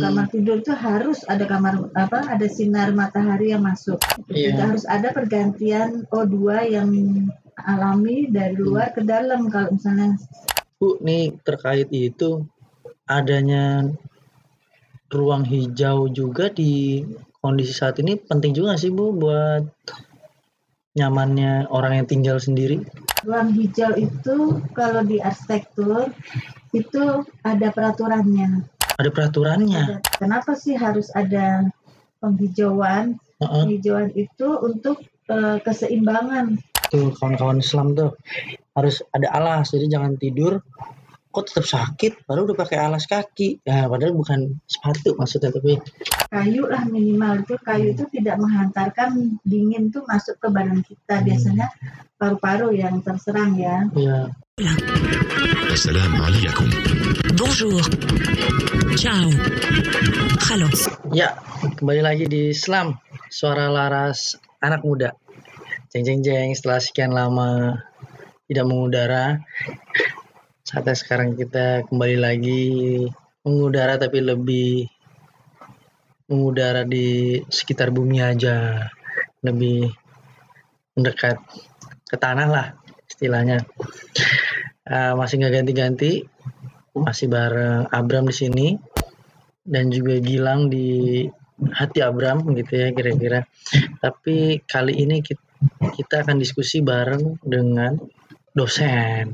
Kamar tidur itu harus ada kamar apa? Ada sinar matahari yang masuk. Iya. Tidak harus ada pergantian O2 yang alami dari luar ke dalam kalau misalnya Bu, nih terkait itu adanya ruang hijau juga di kondisi saat ini penting juga sih Bu buat nyamannya orang yang tinggal sendiri? ruang hijau itu kalau di arsitektur itu ada peraturannya. Ada peraturannya. Ada- Kenapa sih harus ada penghijauan? Heeh. Penghijauan itu untuk eh, keseimbangan. Tuh kawan-kawan Islam tuh harus ada alas jadi jangan tidur kok tetap sakit baru udah pakai alas kaki ya padahal bukan sepatu maksudnya tapi Kayu lah minimal itu kayu itu tidak menghantarkan dingin tuh masuk ke badan kita. Biasanya paru-paru yang terserang ya. ya Salam alaikum. Bonjour. Ciao. Halo. Ya, kembali lagi di Islam. Suara laras anak muda. Jeng jeng jeng setelah sekian lama tidak mengudara. Saatnya sekarang kita kembali lagi mengudara tapi lebih mengudara di sekitar bumi aja. Lebih mendekat ke tanah lah istilahnya. Eh, masih nggak ganti-ganti. Masih bareng Abram di sini. Dan juga Gilang di hati Abram gitu ya kira-kira. Tapi kali ini kita, kita akan diskusi bareng dengan dosen.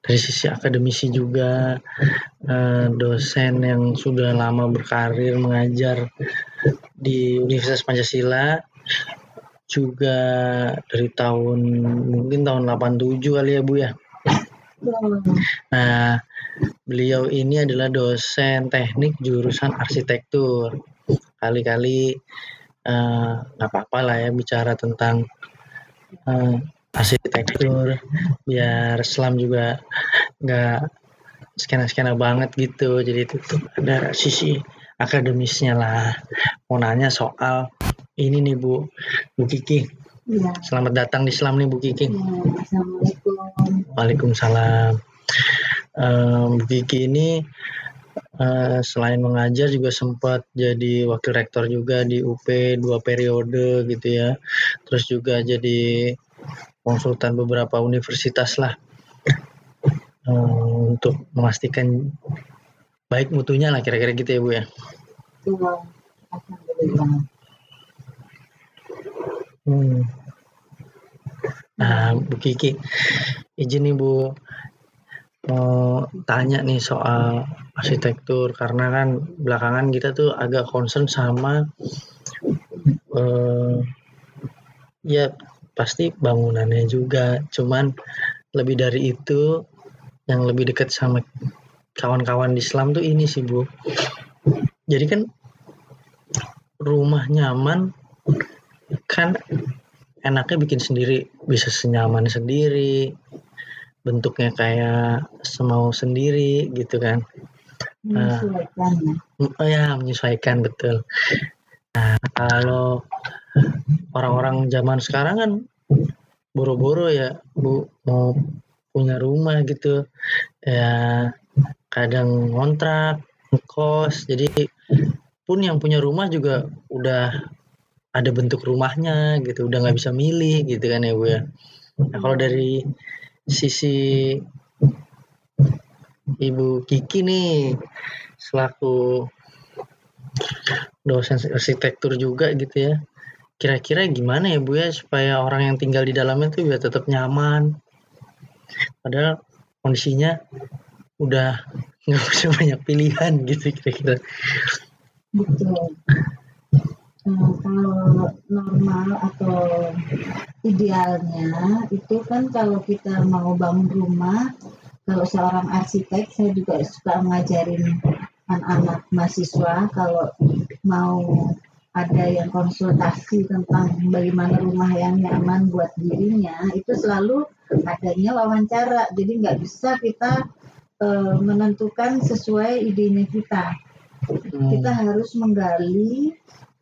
Dari sisi akademisi juga eh, dosen yang sudah lama berkarir mengajar di Universitas Pancasila. Juga dari tahun mungkin tahun 87 kali ya Bu ya Nah, beliau ini adalah dosen teknik jurusan arsitektur. Kali-kali eh, nggak apa-apa lah ya bicara tentang eh, arsitektur, biar Islam juga nggak skena-skena banget gitu. Jadi itu tuh ada sisi akademisnya lah. Mau nanya soal ini nih Bu, Bu Kiki. Iya. Selamat datang di Islam nih Bu Kiki. Ya, Assalamualaikum. Waalaikumsalam. Em, Bu Kiki ini eh, selain mengajar juga sempat jadi wakil rektor juga di UP dua periode gitu ya. Terus juga jadi konsultan beberapa universitas lah Eh, untuk memastikan baik mutunya lah kira-kira gitu ya Bu ya. Ya, Alhamdulillah. Hmm. Nah, Bu Kiki, izin nih Bu, mau tanya nih soal arsitektur karena kan belakangan kita tuh agak concern sama eh, ya pasti bangunannya juga, cuman lebih dari itu yang lebih dekat sama kawan-kawan di Islam tuh ini sih Bu. Jadi kan rumah nyaman kan enaknya bikin sendiri bisa senyaman sendiri bentuknya kayak semau sendiri gitu kan. Menyesuaikan ya. Oh ya menyesuaikan betul. Nah kalau orang-orang zaman sekarang kan boro-boro ya bu mau punya rumah gitu. Ya kadang ngontrak ngekos. Jadi pun yang punya rumah juga udah ada bentuk rumahnya gitu udah nggak bisa milih gitu kan ya bu ya. Nah kalau dari sisi ibu Kiki nih selaku dosen arsitektur juga gitu ya kira-kira gimana ya bu ya supaya orang yang tinggal di dalamnya tuh biar tetap nyaman? Padahal kondisinya udah nggak bisa banyak pilihan gitu kira-kira. Betul. Nah, kalau normal atau idealnya itu kan kalau kita mau bangun rumah, kalau seorang arsitek saya juga suka ngajarin anak-anak mahasiswa kalau mau ada yang konsultasi tentang bagaimana rumah yang nyaman buat dirinya itu selalu adanya wawancara. Jadi nggak bisa kita eh, menentukan sesuai idenya kita. Hmm, kita harus menggali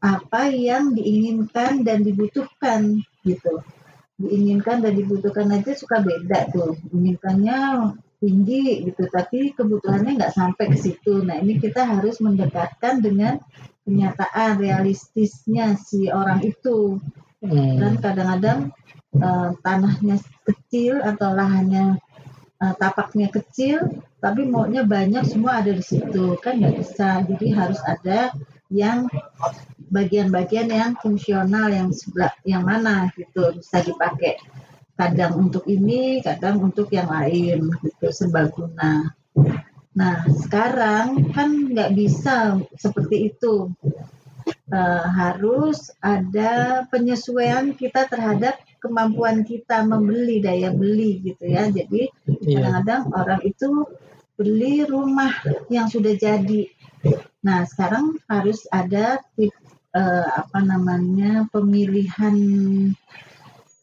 apa yang diinginkan dan dibutuhkan gitu. Diinginkan dan dibutuhkan aja suka beda tuh. Inginkannya tinggi gitu. Tapi kebutuhannya nggak sampai ke situ. Nah ini kita harus mendekatkan dengan kenyataan realistisnya si orang itu. Hmm. dan kadang-kadang eh, tanahnya kecil atau lahannya eh, tapaknya kecil tapi maunya banyak semua ada di situ. Kan nggak bisa. Jadi harus ada yang bagian-bagian yang fungsional yang sebelah yang mana gitu bisa dipakai. Kadang untuk ini kadang untuk yang lain gitu serbaguna nah sekarang kan nggak bisa seperti itu. Eh, harus ada penyesuaian kita terhadap kemampuan kita membeli daya beli gitu ya. Jadi Iya. kadang-kadang orang itu beli rumah yang sudah jadi. Nah sekarang harus ada eh, apa namanya pemilihan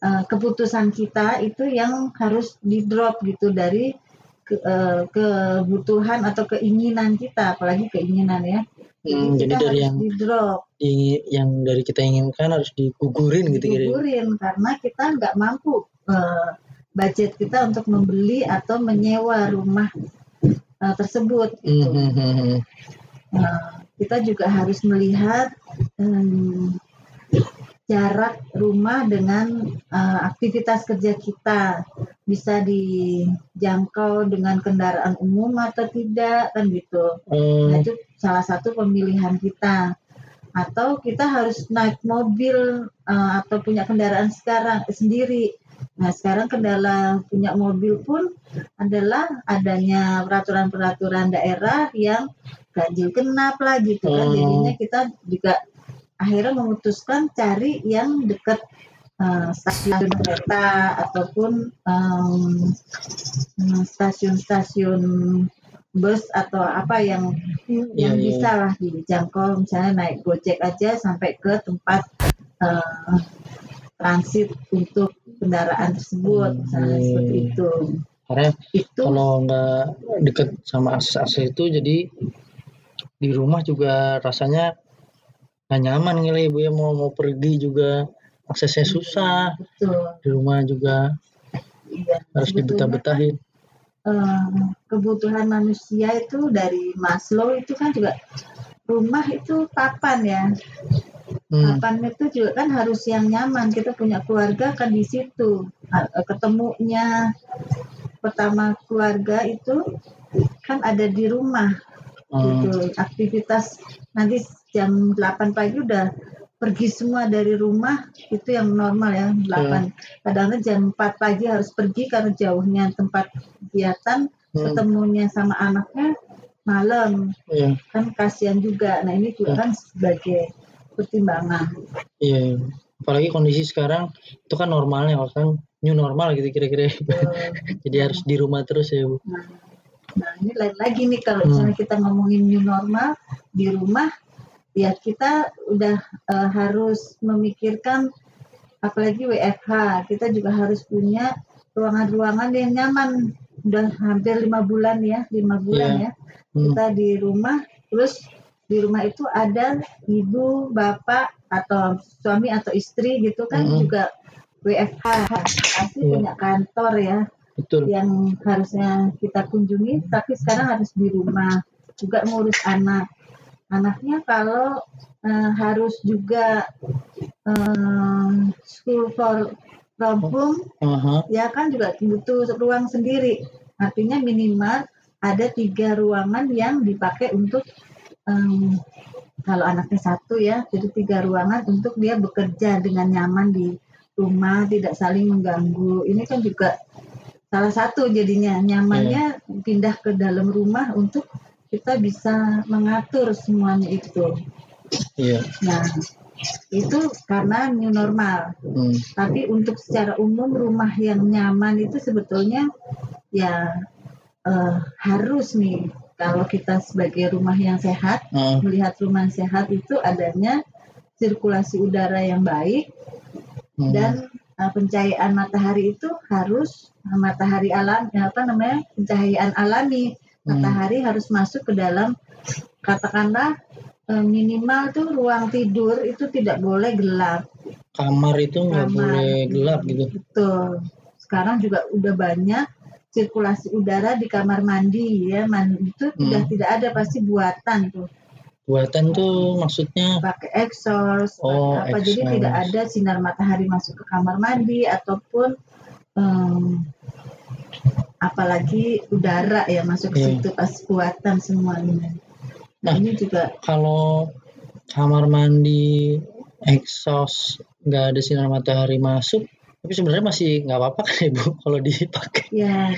eh, keputusan kita itu yang harus di drop gitu dari ke- eh, kebutuhan atau keinginan kita apalagi keinginan ya Hmm, jadi kita dari yang di drop Di- yang dari kita inginkan harus digugurin gitu kira digugurin karena kita nggak mampu eh, budget kita untuk membeli atau menyewa rumah eh, tersebut Hmm, gitu. hmm, hmm, hmm. Nah, kita juga harus melihat em, jarak rumah dengan eh, aktivitas kerja kita bisa dijangkau dengan kendaraan umum atau tidak kan gitu. Oh, Nah, itu salah satu pemilihan kita. Atau kita harus naik mobil eh, atau punya kendaraan sekarang sendiri. Nah, sekarang kendala punya mobil pun adalah adanya peraturan-peraturan daerah yang ganjil genap lah gitu kan. Hmm. Jadinya kita juga akhirnya memutuskan cari yang dekat eh, stasiun kereta ataupun em, stasiun-stasiun bus atau apa yang yang iya. bisa lah dijangkau misalnya naik gojek aja sampai ke tempat eh, transit untuk kendaraan tersebut misalnya Hmm. seperti itu. Karena itu. kalau nggak deket sama akses-akses itu jadi di rumah juga rasanya nggak nyaman nih ibu ya. Mau mau pergi juga aksesnya susah. betul. Di rumah juga iya. harus dibetah-betahin. eh, kebutuhan manusia itu dari Maslow itu kan juga rumah itu papan ya hmm. itu juga kan harus yang nyaman. Kita punya keluarga kan di situ. Eh, ketemunya pertama keluarga itu kan ada di rumah. Hmm. gitu. Aktivitas nanti jam 8 pagi udah pergi semua dari rumah itu yang normal ya 8 kadang-kadang jam 4 pagi harus pergi karena jauhnya tempat kegiatan Hmm. ketemunya sama anaknya malam. Iya, kan kasihan juga. Nah ini juga Ya. kan sebagai pertimbangan iya. Apalagi kondisi sekarang itu kan normalnya kan new normal gitu kira-kira. Jadi harus di rumah terus ya bu. Nah, nah ini lain lagi nih kalau Hmm. misalnya kita ngomongin new normal di rumah, ya kita udah eh, harus memikirkan apalagi WFH, kita juga harus punya ruangan-ruangan yang nyaman. Udah hampir lima bulan ya, lima bulan Iya. ya Hmm. kita di rumah, terus di rumah itu ada ibu, bapak atau suami atau istri gitu kan Hmm. juga WFH pasti Iya. punya kantor ya Betul. yang harusnya kita kunjungi tapi sekarang harus di rumah juga ngurus anak anaknya kalau eh, harus juga eh, school for from home Aha. ya kan juga butuh ruang sendiri artinya minimal ada tiga ruangan yang dipakai untuk em, kalau anaknya satu ya jadi tiga ruangan untuk dia bekerja dengan nyaman di rumah tidak saling mengganggu ini kan juga salah satu jadinya nyamannya pindah ke dalam rumah untuk kita bisa mengatur semuanya itu Iya. nah itu karena new normal Hmm. tapi untuk secara umum rumah yang nyaman itu sebetulnya ya eh, harus nih kalau kita sebagai rumah yang sehat Ah, melihat rumah yang sehat itu adanya sirkulasi udara yang baik hmm. dan eh, pencahayaan matahari itu harus eh, matahari alam ya apa namanya pencahayaan alami Hmm. matahari harus masuk ke dalam katakanlah eh, minimal tuh ruang tidur itu tidak boleh gelap kamar itu nggak boleh gelap gitu. Betul. Sekarang juga udah banyak sirkulasi udara di kamar mandi ya mandi itu sudah tidak ada pasti buatan tuh Buatan tuh maksudnya pakai exhaust Oh, apa jadi exhaust. tidak ada sinar matahari masuk ke kamar mandi ataupun em, apalagi udara ya masuk ke Iya. situ pas buatan semuanya nah Nah. ini juga kalau kamar mandi exhaust nggak ada sinar matahari masuk tapi sebenarnya masih nggak apa-apa kan ibu kalau dipakai. Ya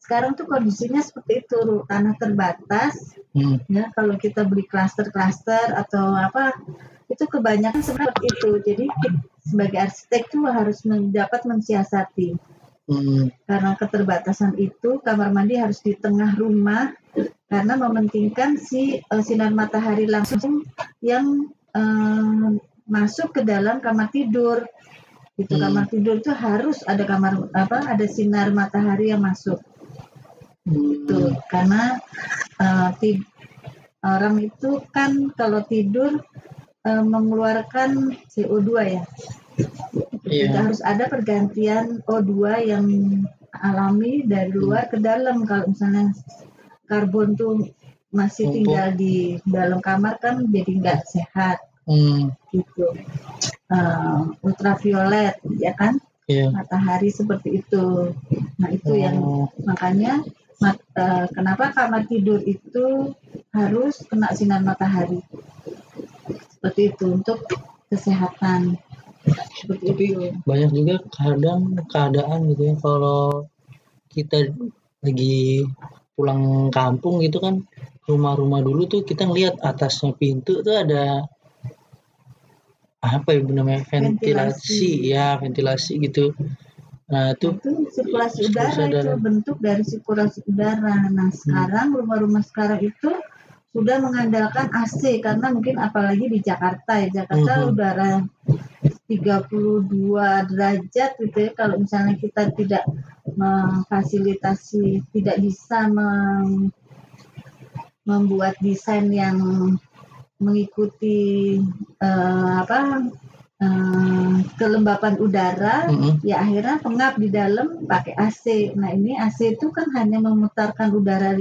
sekarang tuh kondisinya seperti itu tanah terbatas hmm. ya. Kalau kita beli klaster-klaster atau apa itu kebanyakan seperti itu. Jadi sebagai arsitek tuh harus men- dapat mensiasati. Hmm. karena keterbatasan itu kamar mandi harus di tengah rumah karena mementingkan si eh, sinar matahari langsung yang eh, masuk ke dalam kamar tidur itu Hmm. kamar tidur itu harus ada kamar apa ada sinar matahari yang masuk Hmm. Tuh, karena eh, ti- orang itu kan kalau tidur eh, mengeluarkan CO2 ya. Iya. Tidak harus ada pergantian O2 yang alami dari luar ke dalam. Kalau misalnya karbon tuh masih Numpuk. tinggal di dalam kamar kan jadi nggak sehat Hmm. gitu. Eh, ultraviolet ya kan Iya. matahari seperti itu. Nah itu yang Oh. makanya mat- eh, kenapa kamar tidur itu harus kena sinar matahari seperti itu untuk kesehatan seperti Tapi itu banyak juga kadang keadaan gitu ya kalau kita lagi pulang kampung gitu kan rumah-rumah dulu tuh kita ngelihat atasnya pintu tuh ada apa ya namanya? Ventilasi, Ventilasi. ya ventilasi gitu. Nah itu itu sirkulasi Sirkulasi udara itu bentuk dari sirkulasi udara. Nah sekarang rumah-rumah sekarang itu sudah mengandalkan AC karena mungkin apalagi di Jakarta ya. Jakarta Mhm. udara 32 derajat gitu ya. Kalau misalnya kita tidak memfasilitasi tidak bisa mem- membuat desain yang mengikuti eh, apa eh, kelembapan udara mm-mm, ya akhirnya pengap di dalam pakai AC. Nah ini AC itu kan hanya memutarkan udara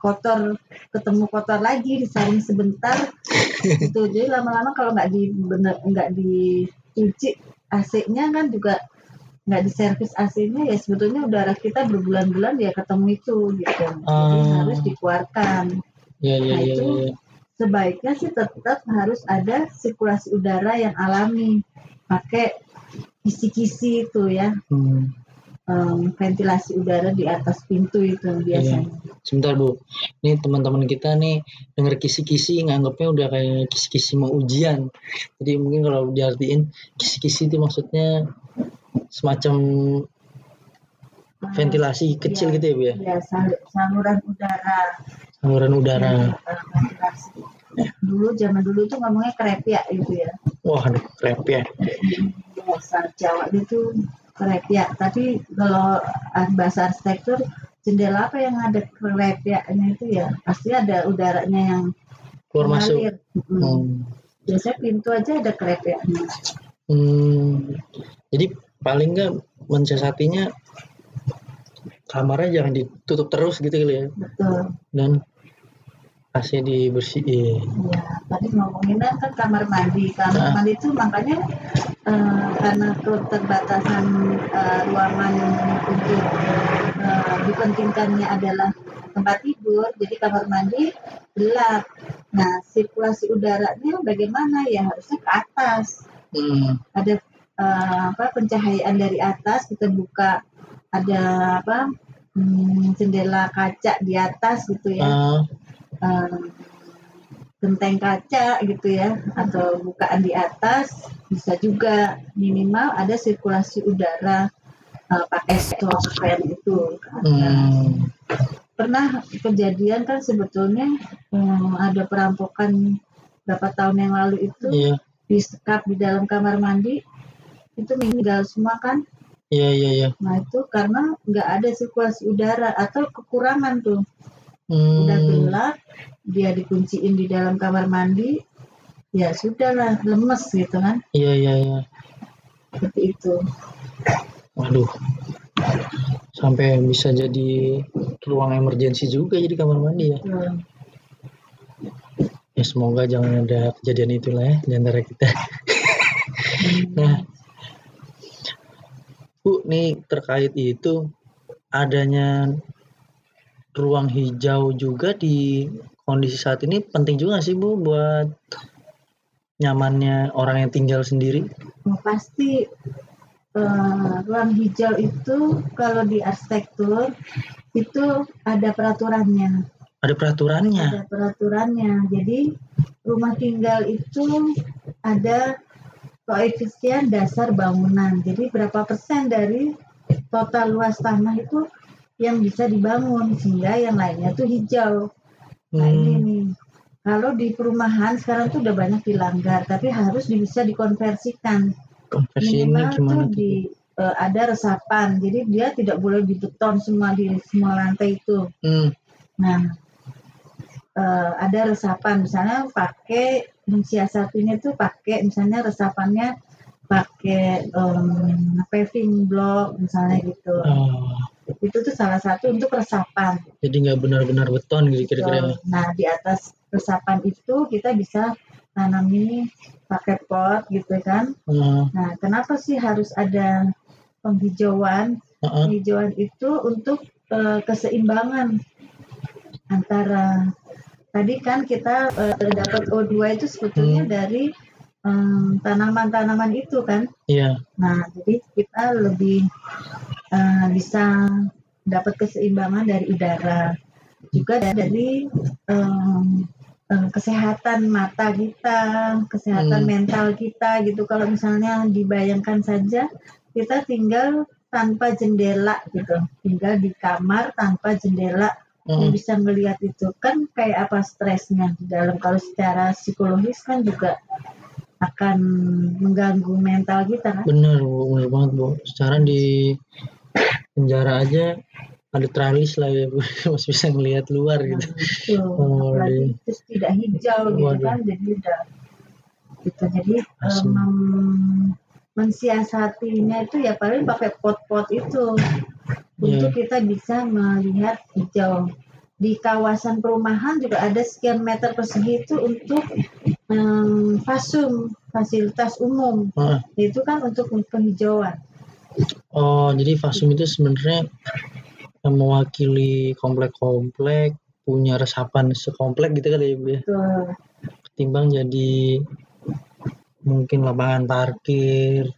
kotor ketemu kotor lagi disaring sebentar gitu jadi lama-lama kalau nggak di bener nggak dicuci AC-nya kan juga nggak diservis AC-nya ya sebetulnya udara kita berbulan-bulan ya ketemu itu gitu jadi Ah. harus dikeluarkan ya ya Nah, ya, itu ya, ya. Sebaiknya sih tetap harus ada sirkulasi udara yang alami. Pakai kisi-kisi itu ya. Hmm. em, ventilasi udara di atas pintu itu biasanya. Sebentar Bu, ini teman-teman kita nih denger kisi-kisi nganggapnya udah kayak kisi-kisi mau ujian. Jadi mungkin kalau diartiin kisi-kisi itu maksudnya semacam Ah, ventilasi kecil iya. gitu ya Bu ya, ya sal- saluran udara saluran udara. Ventilasi dulu zaman dulu tuh ngomongnya krepia gitu ya Wah, aduh, krep ya. bahasa Jawa itu krepia tapi kalau ah, bahasa arsitektur jendela apa yang ada krepianya itu ya pasti ada udaranya yang Keluar masuk. mengalir. Mm. Hmm. biasanya pintu aja ada krepianya Hmm. Jadi paling nggak mensiasatinya kamarnya jangan ditutup terus gitu kali ya. betul Dan AC dibersihin. Ya, tadi ngomonginnya kan kamar mandi. Kamar Nah. mandi itu makanya eh, karena keterbatasan eh, ruangan untuk eh, dipentingkannya adalah tempat tidur, jadi kamar mandi gelap. Nah, sirkulasi udaranya bagaimana? Ya harusnya ke atas. Hmm. Ada eh, apa pencahayaan dari atas kita buka ada apa hmm, jendela kaca di atas gitu ya Ah, eh, genteng kaca gitu ya atau bukaan di atas bisa juga minimal ada sirkulasi udara eh, pakai exhaust fan itu hmm. pernah kejadian kan sebetulnya eh, ada perampokan berapa tahun yang lalu itu Iya, di sekap di dalam kamar mandi itu meninggal semua kan iya, iya, iya. nah itu karena nggak ada sirkulasi udara atau kekurangan tuh Hmm. udah gelap dia dikunciin di dalam kamar mandi ya sudahlah lemes gitu kan Iya, iya, iya. seperti itu Waduh, Sampai bisa jadi ruang emergensi juga jadi kamar mandi ya. Betul. Ya semoga jangan ada kejadian itulah ya di antara kita. nah, Bu, nih terkait itu adanya ruang hijau juga di kondisi saat ini penting juga sih Bu buat nyamannya orang yang tinggal sendiri. Oh, pasti eh, ruang hijau itu kalau di arsitektur itu ada peraturannya. Ada peraturannya. Ada peraturannya. Jadi rumah tinggal itu ada koefisien dasar bangunan. Jadi berapa persen dari total luas tanah itu yang bisa dibangun sehingga yang lainnya tuh hijau. Nah ini Hmm, nih. Kalau di perumahan sekarang tuh udah banyak dilanggar, tapi harus bisa dikonversikan. konversinya Minimal gimana tuh di eh, ada resapan, jadi dia tidak boleh di beton semua di semua lantai itu. Hmm, Nah, eh, ada resapan, misalnya pakai mensiasatinya tuh pakai misalnya resapannya pakai em, paving block misalnya gitu. oh, Itu tuh salah satu untuk resapan. jadi nggak benar-benar beton gitu kira-kira. Nah, di atas resapan itu kita bisa tanami pakai pot gitu kan. Nah, kenapa sih harus ada penghijauan? heeh. Penghijauan itu untuk eh, keseimbangan antara tadi kan kita eh, dapat O2 itu sebetulnya Hmm. dari em, tanaman-tanaman itu kan. Iya. Nah, jadi kita lebih eh, bisa dapat keseimbangan dari udara, juga dari em, em, kesehatan mata kita, kesehatan Hmm. mental kita gitu. Kalau misalnya dibayangkan saja, kita tinggal tanpa jendela gitu, tinggal di kamar tanpa jendela yang bisa melihat itu kan kayak apa stresnya di dalam. Kalau secara psikologis kan juga akan mengganggu mental kita kan. Bener, Bu. Bener banget, Bu. Sekarang di penjara aja ada tralis lah ya, Bu. Masih bisa ngelihat luar gitu. itu Oh, apalagi di- terus tidak hijau gitu Waduh. kan jadi udah gitu jadi mem- mensiasatinya itu ya paling pakai pot-pot itu Iya. untuk kita bisa melihat hijau di kawasan perumahan juga ada sekian meter persegi itu untuk em, fasum fasilitas umum Heeh. itu kan untuk penghijauan Oh, jadi Fasum itu sebenarnya yang mewakili komplek-komplek punya resapan sekomplek gitu kali ya, Bu ya. Ketimbang jadi mungkin lapangan parkir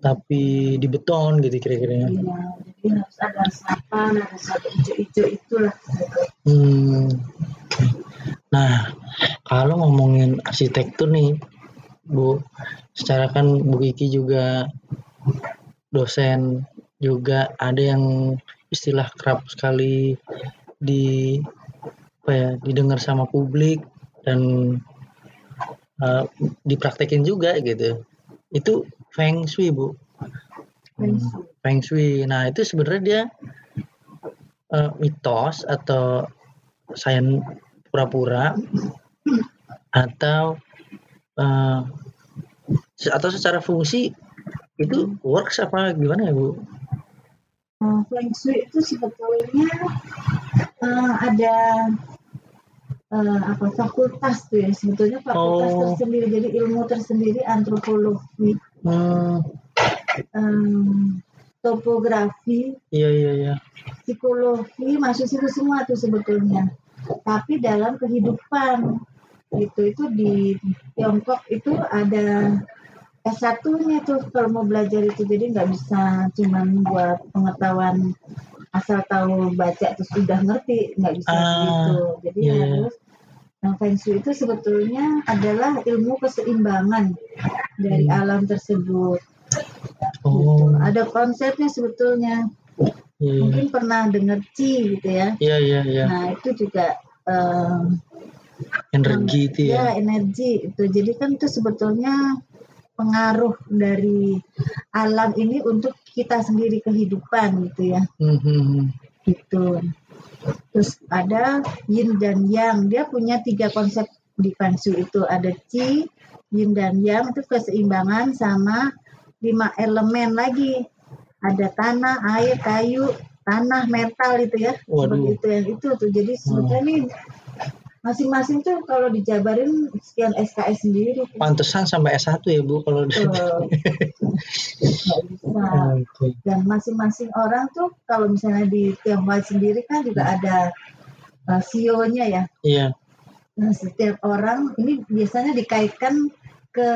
tapi di beton gitu kira-kira. Iya, jadi harus ada resapan, ada satu hijau-hijau itulah. Hmm. Nah, kalau ngomongin arsitektur nih, Bu, secara kan Bu Kiki juga dosen juga ada yang istilah kerap sekali di apa ya didengar sama publik dan uh, dipraktekin juga gitu. Itu feng shui, Bu. Feng shui. Feng shui. Nah, itu sebenarnya dia eh, mitos atau sains pura-pura atau se- atau secara fungsi itu works apa gimana ya bu? Uh, Feng Shui itu sebetulnya uh, ada uh, apa fakultas tuh ya. Sebetulnya fakultas Oh. tersendiri jadi ilmu tersendiri antropologi. Hmm, um, topografi. Iya iya iya. psikologi masuk situ semua tuh sebetulnya. Tapi dalam kehidupan gitu. Itu di Tiongkok itu ada S1 nya tuh kalau mau belajar itu jadi nggak bisa cuman buat pengetahuan asal tahu baca terus sudah ngerti nggak bisa Ah, gitu jadi iya, iya. harus yang Feng Shui itu sebetulnya adalah ilmu keseimbangan dari Hmm. alam tersebut. Oh, Gitu. Ada konsepnya sebetulnya. iya iya. Mungkin pernah dengar Qi gitu ya. Iya iya iya. Nah itu juga em, Energi itu ya. ya energi itu. Jadi kan itu sebetulnya pengaruh dari alam ini untuk kita sendiri kehidupan gitu ya. Hmm, hmm, hmm. Gitu. Terus ada yin dan yang. Dia punya tiga konsep di Shui itu. Ada Qi, yin dan yang itu keseimbangan sama lima elemen lagi. ada tanah, air, kayu, tanah, metal itu ya. Waduh. Seperti itu yang itu tuh. Jadi sebetulnya nih masing-masing tuh kalau dijabarin sekian SKS sendiri. Pantesan sampai S1 ya Bu kalau Tuh. Nggak bisa. Dan masing-masing orang tuh kalau misalnya di Tionghoa sendiri kan juga ada uh, CEO-nya ya. Iya. Nah, setiap orang ini biasanya dikaitkan ke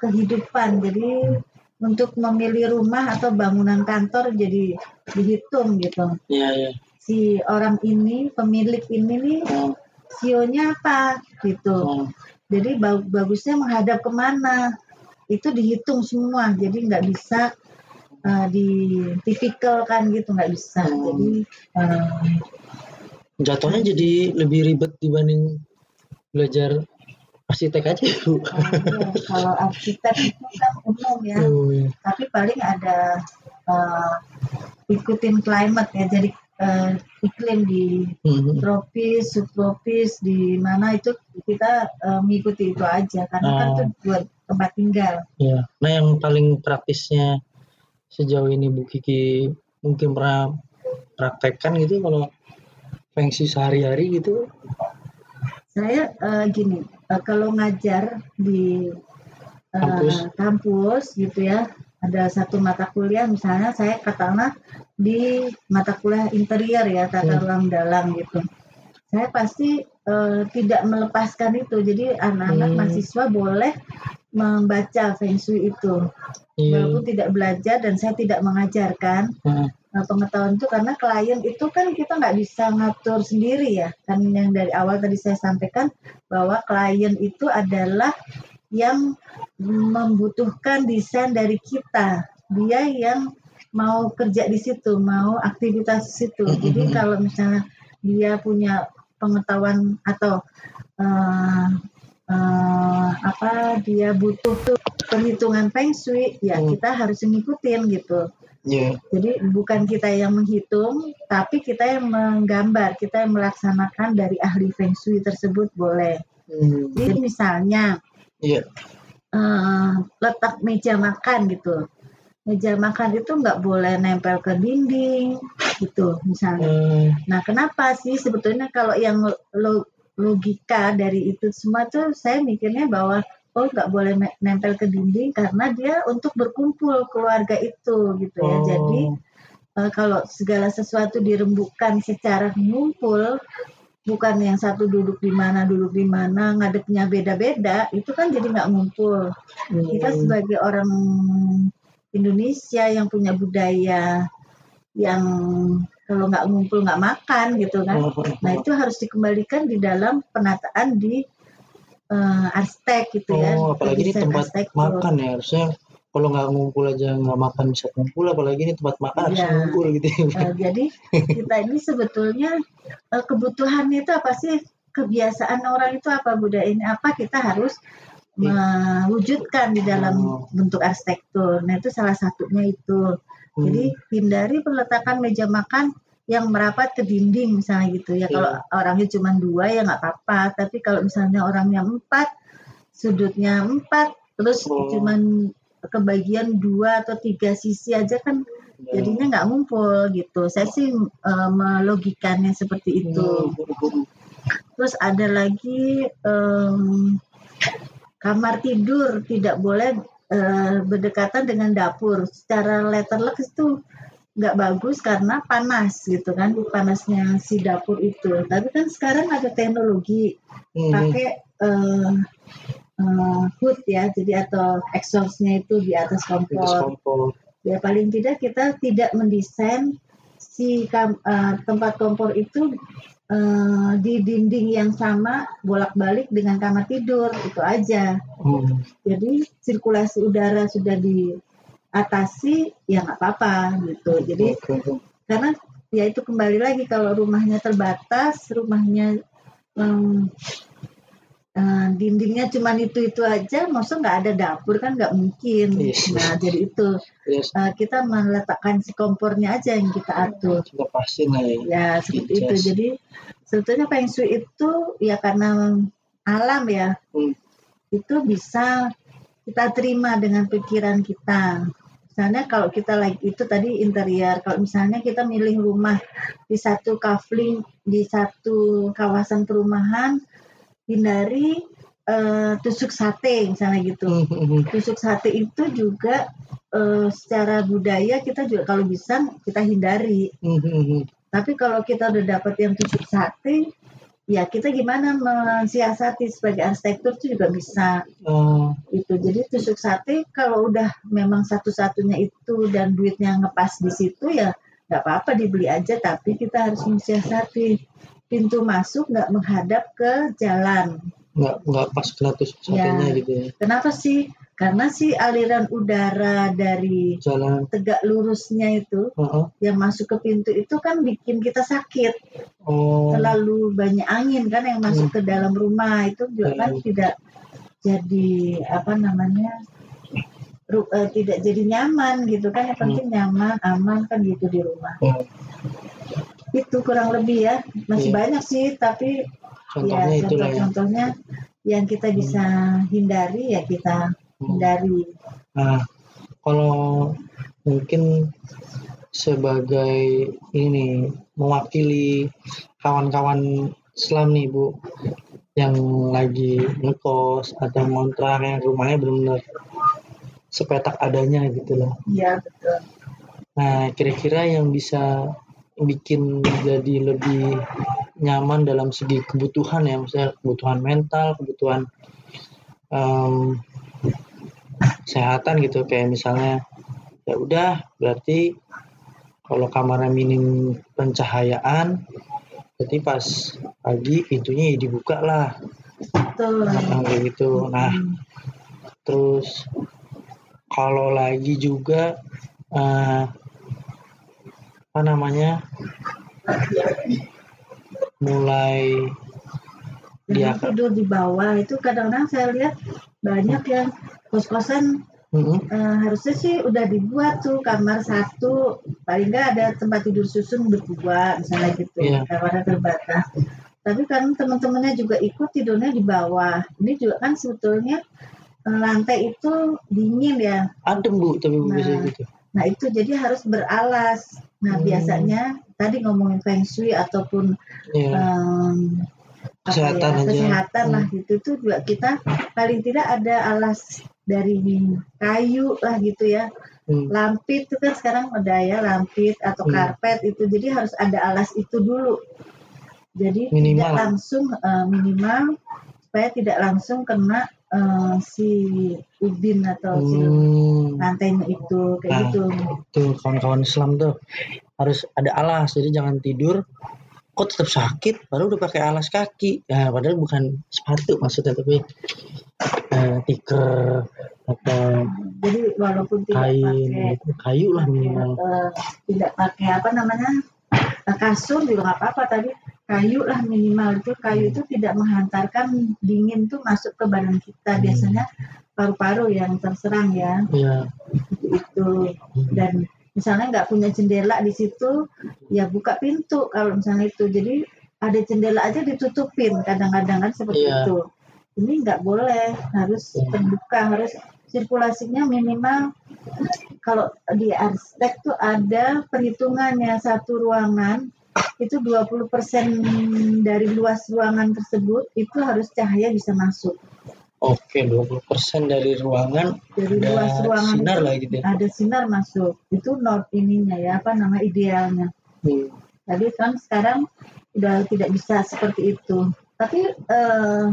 kehidupan. Jadi untuk memilih rumah atau bangunan kantor jadi dihitung gitu. Iya, iya. Si orang ini, pemilik ini nih Oh, CEO-nya apa gitu. oh. Jadi ba- bagusnya menghadap ke mana itu dihitung semua. Jadi nggak bisa uh, ditipikalkan gitu nggak bisa. Hmm. Jadi uh, Jatuhnya jadi lebih ribet dibanding belajar arsitek aja ya Bu. uh, ya, kalau arsitek itu kan umum ya, Oh, iya. tapi paling ada uh, ikutin climate ya. Jadi uh, iklim di Mhm. tropis, subtropis di mana itu kita uh, mengikuti itu aja karena kan Oh. itu buat tempat tinggal. Iya. Nah yang paling praktisnya sejauh ini Bu Kiki mungkin pernah praktekkan gitu kalau fungsi sehari-hari gitu. Saya eh, gini, eh, kalau ngajar di eh, Kampus. kampus gitu ya, ada satu mata kuliah misalnya saya katakanlah di mata kuliah interior ya tata Hmm. ruang dalam gitu. Saya pasti eh, tidak melepaskan itu. Jadi anak-anak Hmm. mahasiswa boleh membaca feng shui itu, Iya. walaupun tidak belajar dan saya tidak mengajarkan. Heeh. Nah, pengetahuan itu karena klien itu kan kita nggak bisa ngatur sendiri ya kan yang dari awal tadi saya sampaikan bahwa klien itu adalah yang membutuhkan desain dari kita dia yang mau kerja di situ mau aktivitas di situ jadi kalau misalnya dia punya pengetahuan atau eh, eh, apa dia butuh tuh perhitungan feng shui ya Hmm. kita harus ngikutin gitu Iya. jadi bukan kita yang menghitung, tapi kita yang menggambar, kita yang melaksanakan dari ahli feng shui tersebut boleh. Hmm. Jadi misalnya Iya. eh, letak meja makan gitu, meja makan itu nggak boleh nempel ke dinding gitu misalnya. Eh, Nah kenapa sih sebetulnya kalau yang lo- logika dari itu semua tuh saya mikirnya bahwa oh nggak boleh nempel ke dinding karena dia untuk berkumpul keluarga itu gitu ya. oh. Jadi Eh, kalau segala sesuatu dirembukan secara ngumpul, bukan yang satu duduk di mana, duduk di mana, ngadepnya beda-beda, itu kan jadi nggak ngumpul. Kita Hmm. sebagai orang Indonesia yang punya budaya yang kalau nggak ngumpul nggak makan gitu kan. Oh, Nah itu harus dikembalikan di dalam penataan di eh, arsitek gitu ya. Oh, apalagi ini tempat arsitektur. makan ya harusnya kalau nggak ngumpul aja nggak makan bisa ngumpul apalagi ini tempat makan harus Iya. ngumpul gitu ya. Eh, jadi kita ini sebetulnya eh, kebutuhannya itu apa sih? Kebiasaan orang itu apa? Budaya ini apa? Kita harus mewujudkan di dalam Oh. bentuk arsitektur. Nah itu salah satunya itu. Hmm. Jadi hindari peletakan meja makan yang merapat ke dinding misalnya gitu ya. Iya. Kalau orangnya cuma dua ya nggak apa-apa. Tapi kalau misalnya orangnya empat, sudutnya empat, terus Oh. cuman kebagian dua atau tiga sisi aja kan Ya. jadinya nggak ngumpul gitu. Saya sih eh, melogikannya seperti itu. Hmm. Terus ada lagi em, kamar tidur tidak boleh eh, berdekatan dengan dapur. Secara letterlek itu nggak bagus karena panas gitu kan, panasnya si dapur itu. Tapi kan sekarang ada teknologi Hmm. pakai eh, eh, hood ya, jadi atau exhaustnya itu di atas kompor kompor. ya paling tidak kita tidak mendesain si kam- eh, tempat kompor itu eh, di dinding yang sama bolak-balik dengan kamar tidur itu aja Hmm. jadi sirkulasi udara sudah diatasi ya nggak apa-apa gitu jadi oke. karena ya itu kembali lagi kalau rumahnya terbatas rumahnya em, eh, dindingnya cuma itu itu aja maksud nggak ada dapur kan nggak mungkin Yes. nah jadi itu Yes, eh, kita meletakkan si kompornya aja yang kita atur kita pasti lah ya. ya seperti itu Yes. jadi sebetulnya feng shui itu ya karena alam ya Hmm. itu bisa kita terima dengan pikiran kita misalnya kalau kita lagi itu tadi interior kalau misalnya kita milih rumah di satu kafling di satu kawasan perumahan hindari eh, tusuk sate misalnya gitu. Mhm. tusuk sate itu juga eh, secara budaya kita juga kalau bisa kita hindari. Tapi kalau kita udah dapat yang tusuk sate ya kita gimana mensiasati sebagai arsitektur itu juga bisa. Oh, itu jadi tusuk sate kalau udah memang satu-satunya itu dan duitnya ngepas di situ ya nggak apa-apa dibeli aja. Tapi kita harus mensiasati pintu masuk nggak menghadap ke jalan nggak nggak pas kena tusuk satenya Ya. gitu ya. kenapa sih karena si aliran udara dari Jalan. tegak lurusnya itu Heeh. yang masuk ke pintu itu kan bikin kita sakit Oh. terlalu banyak angin kan yang masuk ke dalam rumah itu juga kan Hmm. tidak jadi apa namanya ru- eh, tidak jadi nyaman gitu kan yang penting nyaman aman kan gitu di rumah Hmm. Itu kurang lebih ya masih Iya. banyak sih tapi Contohnya ya itulah ya. contoh-contohnya yang kita bisa hindari ya kita Hmm. hindari Nah, kalau mungkin sebagai ini mewakili kawan-kawan Islam nih Bu yang lagi ngekos atau ngontrak yang rumahnya benar-benar sepetak adanya gitu loh. ya betul Nah, kira-kira yang bisa bikin jadi lebih nyaman dalam segi kebutuhan ya, misalnya kebutuhan mental, kebutuhan em, kesehatan gitu, kayak misalnya ya udah berarti kalau kamarnya minim pencahayaan, berarti pas pagi pintunya ya dibuka lah, betul nah, kayak gitu. Nah, Hmm. terus kalau lagi juga eh, apa namanya mulai dia tidur di bawah. Itu kadang-kadang saya lihat banyak yang kos-kosan Mm-mm. eh, harusnya sih udah dibuat tuh kamar satu. Paling nggak ada tempat tidur susun berdua misalnya gitu. Iya. kamarnya terbatas. Tapi kan teman-temannya juga ikut tidurnya di bawah. Ini juga kan sebetulnya eh, lantai itu dingin ya. Adem bu tapi bu Nah. biasanya gitu. Nah itu jadi harus beralas nah Hmm. biasanya tadi ngomongin feng shui ataupun ya em, apa Kesehatan ya, aja. kesehatan lah Hmm. gitu itu juga kita paling tidak ada alas dari kayu lah gitu ya Hmm. lampit itu kan sekarang ada ya lampit atau Hmm. karpet itu jadi harus ada alas itu dulu jadi Minimal. tidak langsung eh, minimal supaya tidak langsung kena eh, si ubin atau si Hmm. lantainya itu kayak Nah. gitu tuh kawan-kawan Islam tuh harus ada alas jadi jangan tidur kok tetap sakit padahal udah pakai alas kaki ya padahal bukan sepatu maksudnya tapi eh, tikar atau jadi walaupun tidak kain pakai gitu. kayu lah minimal eh, tidak pakai apa namanya kasur juga nggak apa-apa tadi kayu lah minimal itu. Kayu itu tidak menghantarkan dingin tuh masuk ke badan kita. Biasanya paru-paru yang terserang ya. Ya itu dan misalnya nggak punya jendela di situ ya buka pintu kalau misalnya itu. Jadi ada jendela aja ditutupin kadang-kadang kan seperti Iya. itu. Ini nggak boleh harus Iya. terbuka harus sirkulasinya minimal kalau di arsitek tuh ada perhitungannya satu ruangan itu 20% dari luas ruangan tersebut itu harus cahaya bisa masuk. Oke 20% dari ruangan. Dari ada luas ruangan sinar lah gitu ya. ada sinar masuk. Itu not ininya ya apa nama idealnya. Hmm. Tapi kan sekarang udah tidak bisa seperti itu. Tapi eh,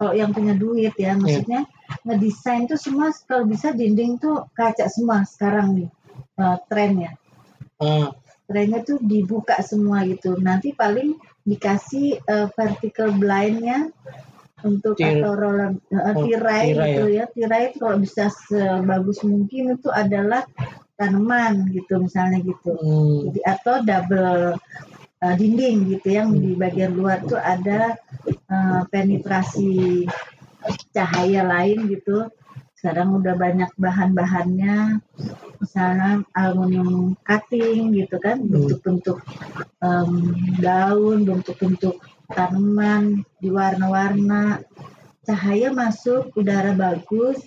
kalau yang punya duit ya, maksudnya ngedesain tuh semua kalau bisa dinding tuh kaca semua sekarang nih eh, trennya. Ah, Trennya tuh dibuka semua gitu. Nanti paling dikasih eh, vertical blindnya untuk Tir- atau roller oh, tirai tirai gitu ya. Tirai itu kalau bisa sebagus mungkin itu adalah tanaman gitu misalnya gitu. hmm. Jadi atau double uh, dinding gitu yang di bagian luar tuh ada uh, penetrasi cahaya lain gitu. Sekarang udah banyak bahan-bahannya, misalnya aluminium cutting gitu kan, bentuk-bentuk um, daun, bentuk-bentuk tanaman di warna-warna, cahaya masuk, udara bagus,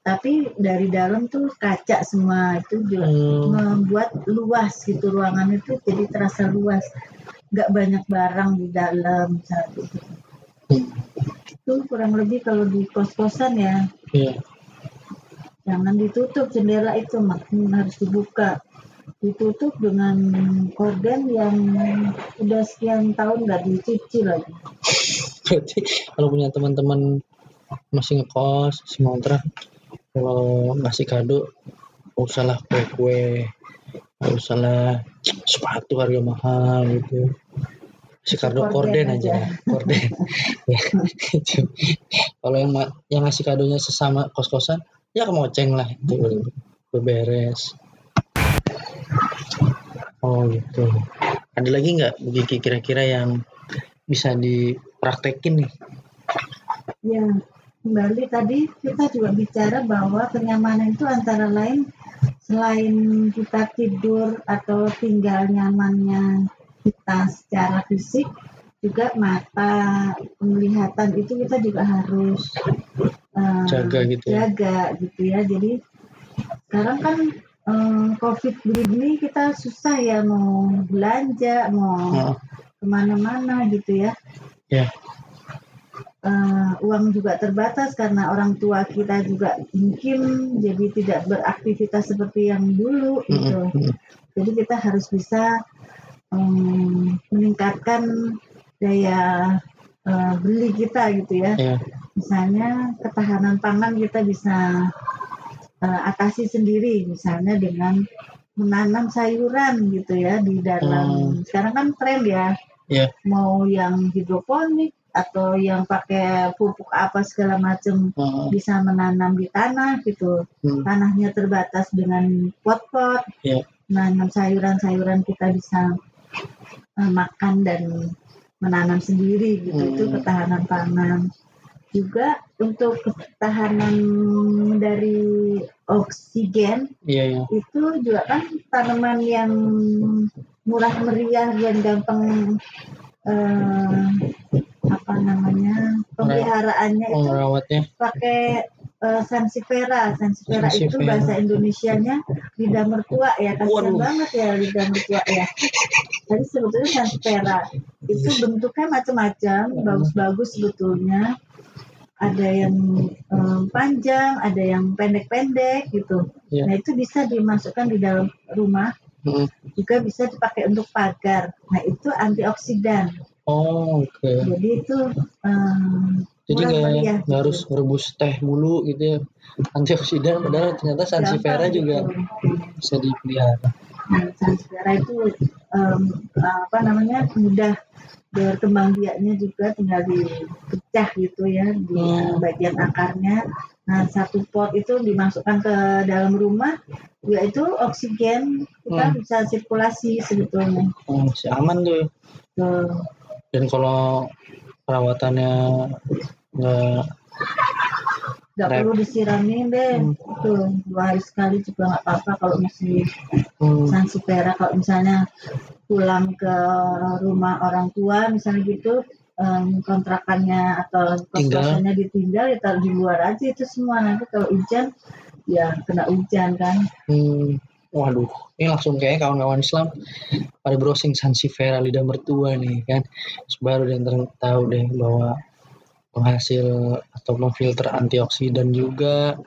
tapi dari dalam tuh kaca semua. Itu juga Hmm. membuat luas gitu ruangan itu jadi terasa luas. Nggak banyak barang di dalam saat itu Hmm. itu kurang lebih kalau di kos-kosan ya. Iya. Jangan ditutup jendela itu harus dibuka ditutup dengan korden yang udah sekian tahun nggak dicuci lagi Berarti kalau punya teman-teman masih ngekos, masih ngontrak, kalau ngasih kado, nggak usah lah kue-kue, nggak usah lah sepatu harga mahal gitu. Kasih kado Korden korden aja, aja. korden. ya, gitu. Kalau yang yang ngasih kadonya sesama kos-kosan, ya kemoceng lah itu udah beres. Oh gitu. Ada lagi nggak Kiki kira-kira yang bisa dipraktekin nih? Ya, kembali tadi kita juga bicara bahwa kenyamanan itu antara lain selain kita tidur atau tinggal nyamannya kita secara fisik, juga mata penglihatan itu kita juga harus eh, Jaga gitu ya. jaga gitu ya. Jadi sekarang kan eh, COVID begini kita susah ya mau belanja, mau Oh, ke mana-mana gitu ya. ya, Eh, uang juga terbatas karena orang tua kita juga mungkin jadi tidak beraktivitas seperti yang dulu gitu. Mm, mm, Jadi kita harus bisa em, meningkatkan daya eh, beli kita gitu ya. ya, Misalnya ketahanan pangan kita bisa eh, atasi sendiri misalnya dengan menanam sayuran gitu ya di dalam. Sekarang kan tren ya. Ya, mau yang hidroponik atau yang pakai pupuk apa segala macam oh, bisa menanam di tanah gitu. Mm, tanahnya terbatas dengan pot-pot. Ya, menanam sayuran-sayuran kita bisa eh, makan dan menanam sendiri gitu. Hmm. itu ketahanan pangan juga untuk ketahanan dari oksigen iya, iya, itu juga kan tanaman yang murah meriah dan gampang eh, apa namanya pemeliharaannya itu pakai eh, sansifera sansifera itu Sansifera. bahasa Indonesianya lidah mertua ya. Kasihan Waduh. banget ya lidah mertua ya. Jadi sebetulnya sansifera itu bentuknya macam-macam bagus-bagus sebetulnya. Ada yang eh, panjang ada yang pendek-pendek gitu. Iya. nah itu bisa dimasukkan di dalam rumah Mm, juga bisa dipakai untuk pagar. Nah itu antioksidan. Oh, oke, jadi itu em, jadi nggak gitu. harus rebus teh mulu gitu ya, antioksidan, padahal ternyata sansifera juga bisa dipelihara. Nah, sansifera itu em, apa namanya mudah berkembang biaknya juga tinggal dipecah gitu ya di Hmm. bagian akarnya. Nah satu pot itu dimasukkan ke dalam rumah, yaitu oksigen kita Hmm. bisa sirkulasi sebetulnya. Oh, masih aman tuh. Tuh. Dan kalau perawatannya nggak Nggak perlu disiramin deh. Hmm. Tuh dua hari sekali juga nggak apa-apa kalau masih hmm, sansifera kalau misalnya pulang ke rumah orang tua misalnya gitu em, kontrakannya atau kos-kosannya ditinggal ya taruh di luar aja itu semua. Nanti kalau hujan ya kena hujan kan. Hmm, waduh, ini langsung kayak kawan-kawan Islam pada browsing sansifera lidah mertua nih kan, Terus baru ter- tahu deh bahwa penghasil atau memfilter antioksidan juga.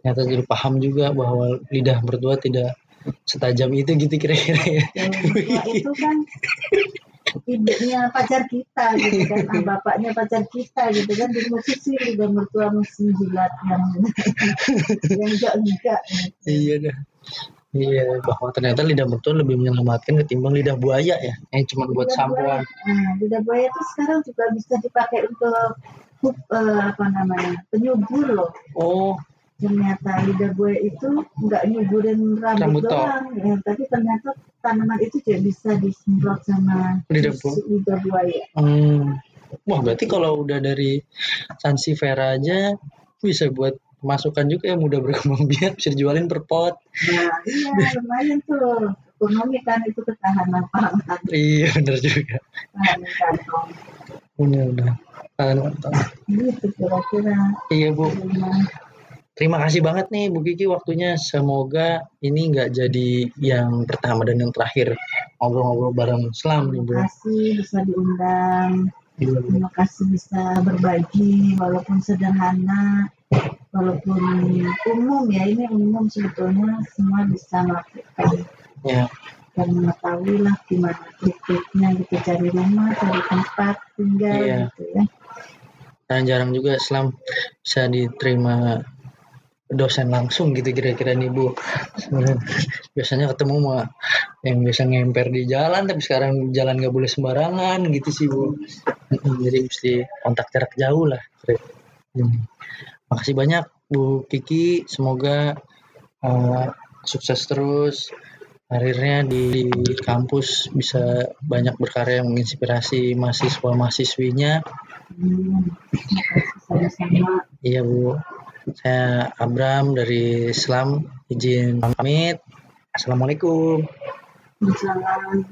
Ternyata jadi paham juga bahwa lidah mertua tidak setajam itu gitu kira-kira. Ya tua itu kan ibunya pacar kita gitu kan. Ah, bapaknya pacar kita gitu kan. Di musik sih udah mertua mesin jilat yang yang enggak enggak iya dah iya bahwa ternyata lidah mertua lebih menyelamatkan ketimbang lidah buaya ya yang cuma buat Lidah sampoan buaya- Nah, lidah buaya itu sekarang juga bisa dipakai untuk eh, apa namanya penyubur loh. oh Ternyata lidah buaya itu nggak nyuburin rambut, Rambut doang, ya, tapi ternyata tanaman itu juga bisa disemprot sama Lidah si lidah buaya. Hmm. Wah, berarti kalau udah dari sansifera aja bisa buat masukan juga yang mudah berkembang biak bisa dijualin per pot. Nah, iya lumayan tuh. Ekonomi kan itu ketahanan pangan, Iya, bener juga. ketahanan kantong. Bener, bener. Tahan, tahan. Gitu kira-kira. Iya, Bu. Terima kasih banget nih Bu Kiki waktunya. Semoga ini nggak jadi yang pertama dan yang terakhir ngobrol-ngobrol bareng Islam nih Bu. Terima kasih bisa diundang. Terima kasih bisa berbagi walaupun sederhana, walaupun umum ya ini umum sebetulnya semua bisa melakukan Ya, dan mengetahui lah gimana trik-triknya gitu cari rumah, cari tempat tinggal Iya. gitu ya. dan jarang juga Islam bisa diterima dosen langsung gitu kira-kira nih Bu. Biasanya ketemu mah yang biasa ngemper di jalan tapi sekarang jalan nggak boleh sembarangan gitu sih Bu. Jadi mesti kontak jarak jauh lah. Makasih banyak Bu Kiki, semoga uh, sukses terus. Karirnya di kampus bisa banyak berkarya menginspirasi mahasiswa-mahasiswinya. Iya Bu, saya Abram dari Islam izin pamit. Assalamualaikum. Salam.